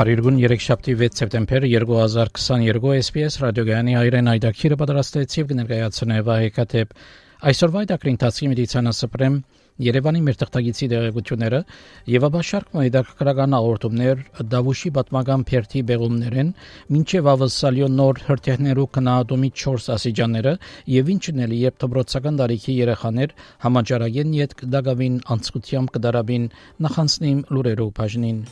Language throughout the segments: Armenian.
Փարիգուն 3-շաբթի 6 սեպտեմբեր 2022 SPS ռադիոգյանի հայրեն այդակիրը պատրաստեց եւ կներկայացնե վահեկաթեփ այսօրվա այդակրին տասի մեդիցինասպրեմ Երևանի մեր թղթագիտի դերակցությունները եւ աբաշարք մայդակրական աղորդումներ Դավուշի պատմական փերթի բեղումներեն մինչեւ ավսալյո նոր հրթիռներու կնահատումի 4 ասիջանները եւ ինչն էլի երբ դբրոցական տարիքի երեխաներ համաճարակեն իդ դագավին անցկությամբ կդարաբին նախանցնիմ լուրերով բաժնին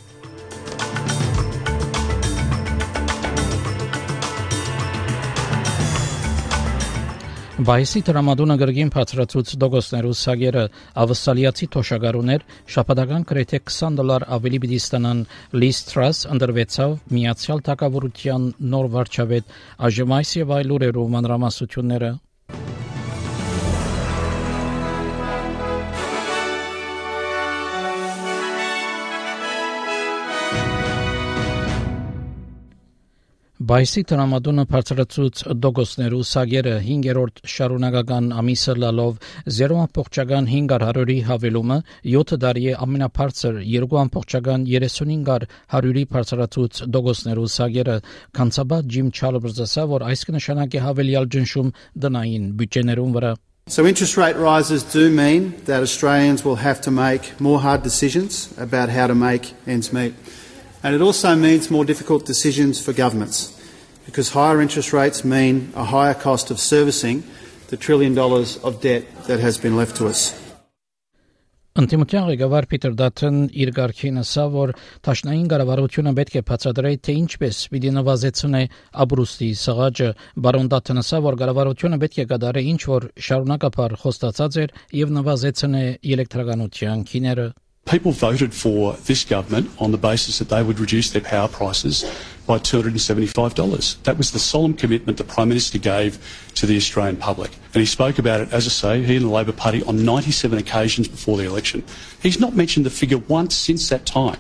Բայսի տրամադոնը գրգին բացրացուց դոգոսներու սագերը ավսալիացի թոշակառուներ շաբաթական գրեթե 20 դոլար ավելի պիտի ստանան. Լիստրաս ընդրվեցավ միացյալ թակավորության նոր եւ այլ ուրերու մանրամասությունները Բայսի տրամադոնը բարձրացուց դոգոսներու սագերը 5-րդ շարունակական ամիսը լալով 0.5-ի հավելումը 7 տարի է ամենաբարձր 2.35 հարյուրի բարձրացուց դոգոսներու սագերը կանցաբա Ջիմ Չալբերսը ասա որ այս կնշանակի հավելյալ ջնշում դնային բյուջեներուն վրա So interest rate rises do mean that Australians will have to make more hard decisions about how to make ends meet. And it also means more difficult decisions for governments. Because higher interest rates mean a higher cost of servicing the trillion dollars of debt that has been left to us. Անտիմության ղեկավար Պիտեր Դաթն իր ղարքին ասավ, որ Տաշնային կառավարությունը պետք է բացատրի, թե ինչպես պիտի նվազեցնի Աբրուստի սղաճը։ Բարոն Դաթն ասավ, որ կառավարությունը պետք է կատարի ինչ որ շարունակապար խոստացած էր եւ նվազեցնի էլեկտրականության քիները։ People voted for this government on the basis that they would reduce their power prices by $275. That was the solemn commitment the Prime Minister gave to the Australian public. And he spoke about it, as I say, he and the Labor Party on 97 occasions before the election. He's not mentioned the figure once since that time.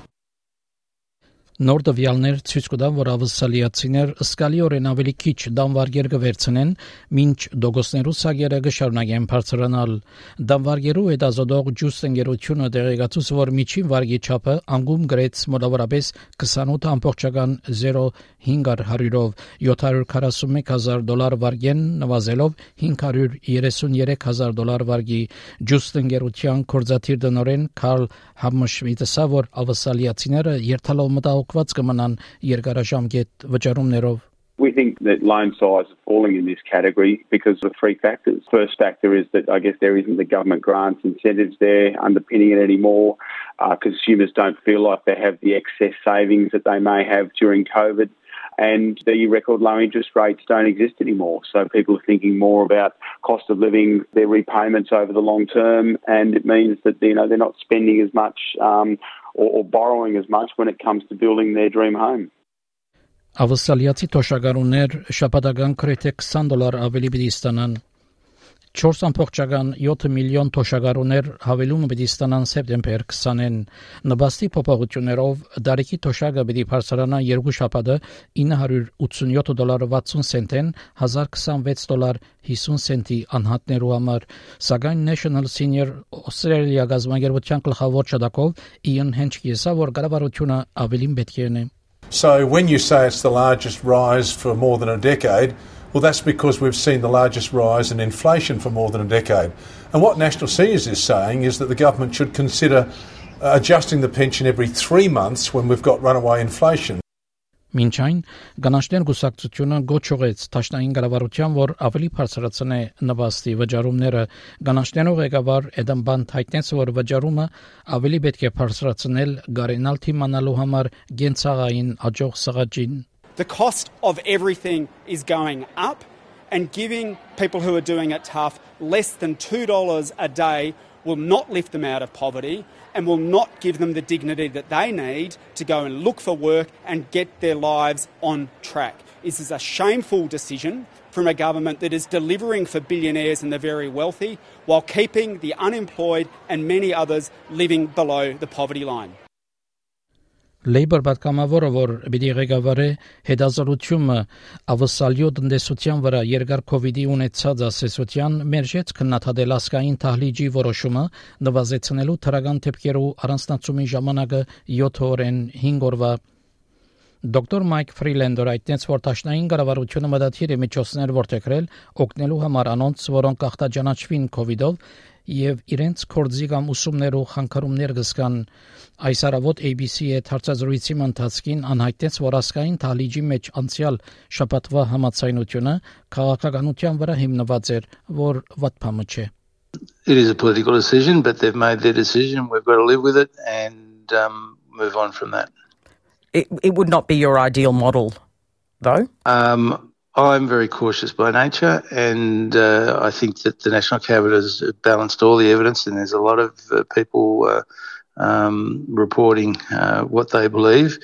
Նոր տվյալներ ցույց կտան, որ ավսալիացիներ սկալիորեն ավելի քիչ դանվարգեր կվերցնեն, մինչ դոգոսներու սագերը կշարունակեն բարձրանալ։ Դանվարգերու հետազոտող ջուստ ընկերությունը տեղեկացուց, որ միջին վարգի չափը անգում գրեց մոտավորապես 28.0.5 հարյուրով 741000 դոլար վարգեն նվազելով 533000 դոլար վարգի։ Ջուստ ընկերության կորզաթիր դնորեն Կարլ Համշմիդը որ ավսալիացիները երթալով մտահոգ կմնան երկարաժամկետ վճարումներով We think that loan size is falling in this category because of three factors. First factor is that I guess there isn't the government grants incentives there underpinning it anymore. Uh, consumers don't feel like they have the excess savings that they may have during COVID. And the record low interest rates don't exist anymore. So people are thinking more about cost of living, their repayments over the long term, and it means that you know they're not spending as much um, or, or borrowing as much when it comes to building their dream home. Ավսալիացի թոշակառուներ շաբաթական քրեթե 20 դոլար ավելի պիտի ստանան 4.7 միլիոն թոշակառուներ հավելումը պիտի ստանան սեպտեմբեր 20-ին նպաստի փոփոխություններով դարիքի թոշակը պիտի բարձրանա երկու շաբաթը 987 դոլար 60 սենտեն 1026 դոլար 50 սենտի անհատներու համար սակայն National Senior Australia գազམ་ագերբության գլխավոր շտակով Իան Հենչկիսը որ կառավարությունը ավելին պետք է ունի So when you say it's the largest rise for more than a decade Well, that's because we've seen the largest rise in inflation for more than a decade. And what National Seniors is saying is that the government should consider uh, adjusting the pension every three months when we've got runaway inflation. Մինչ այն գանաշներ գուսակցությունը գոչողեց Տաշնային կառավարության, որ ավելի բարձրացնե նվաստի վճարումները գանաշներով ղեկավար Էդամ Բանդ հայտնեց, որ վճարումը ավելի պետք է բարձրացնել գարենալ թիմանալու համար գենցաղային աջող սղաճին The cost of everything is going up. and giving people who are doing it tough less than $2 a day will not lift them out of poverty and will not give them the dignity that they need to go and look for work and get their lives on track. This is a shameful decision from a government that is delivering for billionaires and the very wealthy while keeping the unemployed and many others living below the poverty line. Labor պատգամավորը, որ պիտի ղեկավարի հետազոտությունը ավսալյո տնտեսության վրա երկար COVID-ի ունեցած ասեսության մերժեց քննադատել ասկային թահլիճի որոշումը նվազեցնելու թրական դեպքերու առանձնացումի ժամանակը 7 օրեն 5 օրվա Դոկտոր Մայք Ֆրիլենդորը այդտենց որ տաշնային կառավարությունը մտածիր է միջոցներ որդեգրել օգնելու համար անոնց, որոնք ախտաճանաչվին COVID-ով եւ իրենց կորձի կամ ուսումներով խանգարումներ կսկան այս արավոտ ABC-ի հետ հարցազրույցի ընթացքին անհայտեց որ ասկային թալիջի մեջ անցյալ շաբաթվա համացայնությունը քաղաքականության վրա հիմնված էր որ վատփամը չէ It is a political decision but they've made their decision. We've got to live with it and um move on from that. It it would not be your ideal model though? Um I'm very cautious by nature, and uh, I think that the National Cabinet has balanced all the evidence, and there's a lot of uh, people uh, um, reporting uh, what they believe.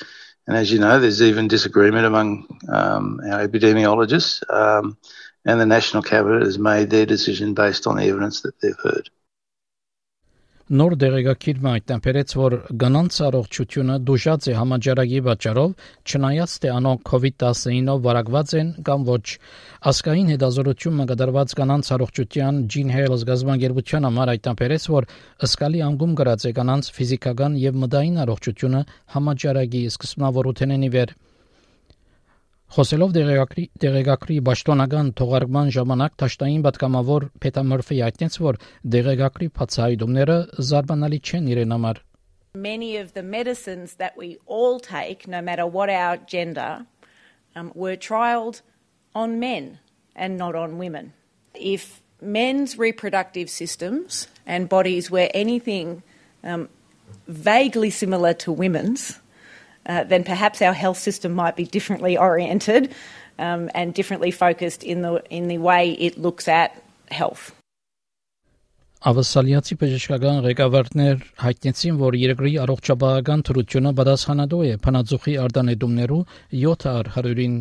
And as you know, there's even disagreement among um, our epidemiologists, um, and the National Cabinet has made their decision based on the evidence that they've heard. Նոր դեղեկագիրը այդտեղից որ գնանց առողջությունը դուժած է համաճարակի պատճառով, չնայած թե անոնք COVID-19-ով վարակված են կամ ոչ, ասկային հետազորությունը կդարված կանանց առողջության Gene Health գազբանգերության համար այդտեղից որ ըսկալի անգում գրած է կանանց ֆիզիկական եւ մտային առողջությունը համաճարակի սկզբնավորութենենի վեր Խոսելով դեղեկագրի դեղեկագրի պաշտոնական թողարկման ժամանակ Թաշտային պատգամավոր Փետամորֆի այդտենց որ դեղեկագրի բացահայտումները զարմանալի չեն իրեն համար Many of the medicines that we all take, no matter what our gender, um, were trialled on men and not on women. If men's reproductive systems and bodies were anything um, vaguely similar to women's, uh, then perhaps our health system might be differently oriented um, and differently focused in the in the way it looks at health. Ավասալիացի բժշկական ղեկավարներ հայտնեցին, որ երկրի առողջապահական թրությունը պատասխանատու է փնածուխի արտանետումներու 7 100-ին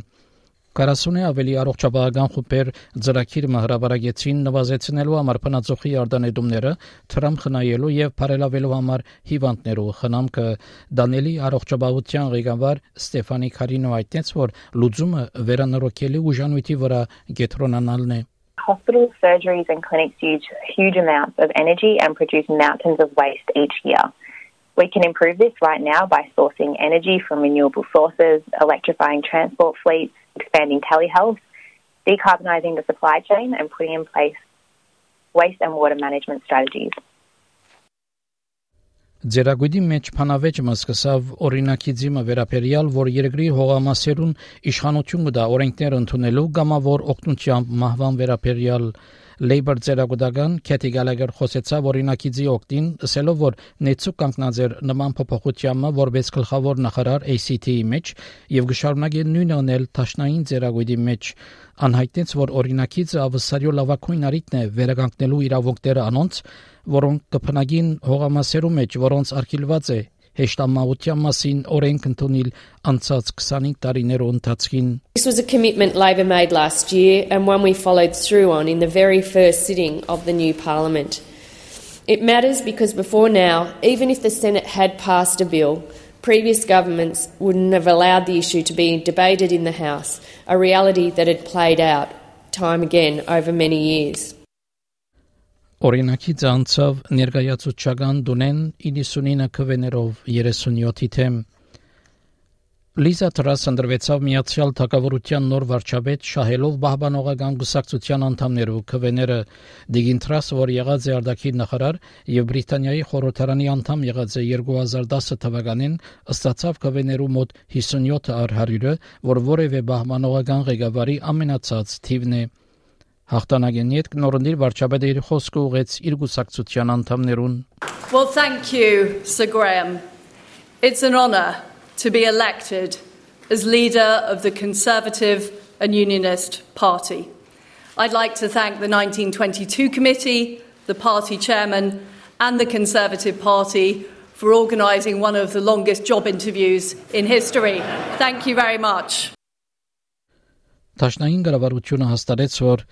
40-ը ավելի առողջապահական խումբեր ծրագիրը հրապարակեցին նվազեցնելու համար փնածոխի արտանետումները, թրամ խնայելու եւ բարելավելու համար հիվանդներու խնամքը Դանիելի առողջապահության ղեկավար Ստեֆանի Քարինո այդտենց որ լուծումը վերանորոգելի ուժանույթի վրա գետրոնանալն է Hospital surgeries and clinics use huge amounts of energy and produce mountains of waste each year. We can improve this right now by sourcing energy from renewable sources, electrifying transport fleets, expanding telehealth, decarbonising the supply chain, and putting in place waste and water management strategies. Ձերագույդի մեջ փանավեճը սկսավ օրինակի դիմը վերապերյալ, որ երկրի հողամասերուն իշխանություն կդա օրենքներ ընդունելու գամավոր օգնությամբ մահվան վերապերյալ Labour ծերագուտական Քեթի Գալագեր խոսեցավ օրինակիցի օկտին, ասելով որ նեցու կանգնած էր նման փոփոխությամը որպես գլխավոր նախարար ACT-ի մեջ եւ գշարունակի նույնը անել Տաշնային ծերագույդի մեջ անհայտեց որ օրինակիցը ավսարյո լավակույն արիտն է վերականգնելու իրավունքները անոնց որոնք կփնագին հողամասերու մեջ որոնց արգելված է հեշտամահության մասին օրենք ընդունել անցած 25 տարիներու ընթացքին This was a commitment Labor made last year and one we followed through on in the very first sitting of the new parliament. It matters because before now, even if the Senate had passed a bill, previous governments wouldn't have allowed the issue to be debated in the House, a reality that had played out time again over many years. Օրինակի ցանցով ներկայացուցչական դունեն 99 քվեներով 37-ի թեմ Լիզա Տրաս ընդրվեցավ Միացյալ Թագավորության նոր վարչապետ շահելով Բահբանողական գուսակցության անդամներու քվեները Դիգին Տրաս, որ եղած է արդակի նախարար եւ Բրիտանիայի խորհրդարանի անդամ եղած է 2010 թվականին, ըստացավ քվեներու մոտ 57 առ 100-ը, որ որևէ Բահբանողական ղեկավարի ամենացած թիվն է։ Հաղթանակեն յետ նորնդիր վարչապետը իր խոսքը ուղեց իր գուսակցության անդամներուն Well thank you Sir Graham It's an honor to be elected as leader of the Conservative and Unionist Party I'd like to thank the 1922 committee, the party chairman, and the Conservative Party for organising one of the longest job interviews in history. Thank you very much. Տաշնային գարավարությունը հաստատեց, որ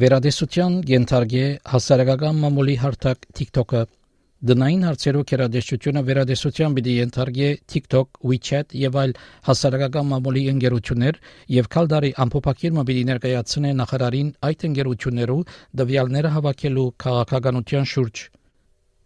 վերադեսության ենթարկե հասարակական մամուլի հարթակ TikTok-ը Դնային հարցերով կերադեսչությունը վերադեսության պիտի ենթարկե TikTok, WeChat եւ այլ հասարակական մամուլի ընկերություններ եւ քալդարի ամփոփակիրը պիտի ներկայացնե նախարարին այդ ընկերություններու դվյալները հավաքելու քաղաքականության շուրջ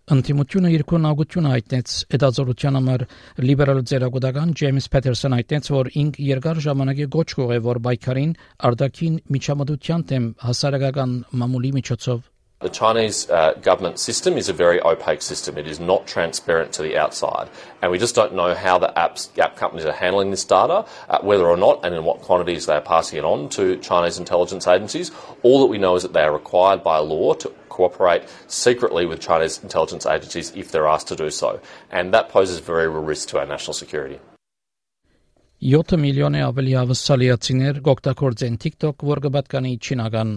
Անտիմությունը երկու նագություն հայտնեց հետազորության համար լիբերալ ձերագուտական Ջեյմս Փեթերսոն հայտնեց, որ ինք երկար ժամանակի գոչ կողե որ բայկարին արդակին միջամտության դեմ հասարակական մամուլի միջոցով The Chinese uh, government system is a very opaque system. It is not transparent to the outside. And we just don't know how the apps, app companies are handling this data, uh, whether or not and in what quantities they are passing it on to Chinese intelligence agencies. All that we know is that they are required by law to cooperate secretly with Chinese intelligence agencies if they're asked to do so. And that poses very real risk to our national security. 7 միլիոնի ավելի ավսալիացիներ գոկտակորձեն TikTok, որ կբատկանի չինական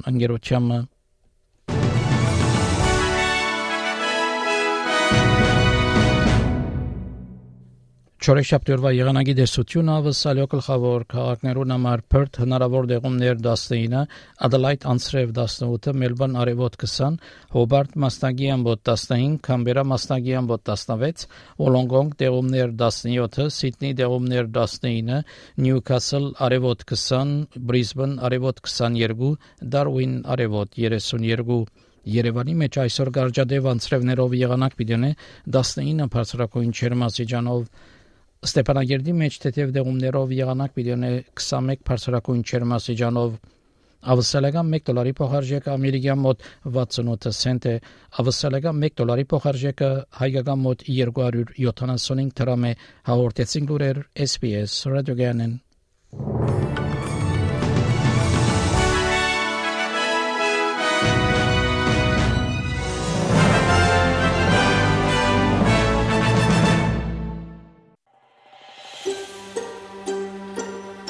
ընկերությամը Չորեշապտորվա եղանակի դեսությունը ավսալյո գլխավոր քաղաքներուն համար Perth հնարավոր դեղումներ 19, Adelaide անցրև 18, Melbourne արևոտ 20, Hobart մասնագի ամբոտ 15, Canberra մասնագի ամբոտ 16, Wollongong դեղումներ 17, Sydney դեղումներ 19, Newcastle արևոտ 20, Brisbane արևոտ 22, Darwin արևոտ 32 Երևանի մեջ այսօր գարջադեվ անցրևներով եղանակ պիտի 19 բարձրակույն չերմասիջանով Ստեփանագերդի մեջ թեթև դեղումներով եղանակ միլիոնե 21 բարձրակույն չերմասիջանով ավսալական 1 դոլարի փոխարժեքը ամերիկյան մոտ 68 سنت է ավսալական 1 դոլարի փոխարժեքը հայկական մոտ 275 դրամ է հաղորդեցին լուրեր SPS ռադիոգյանեն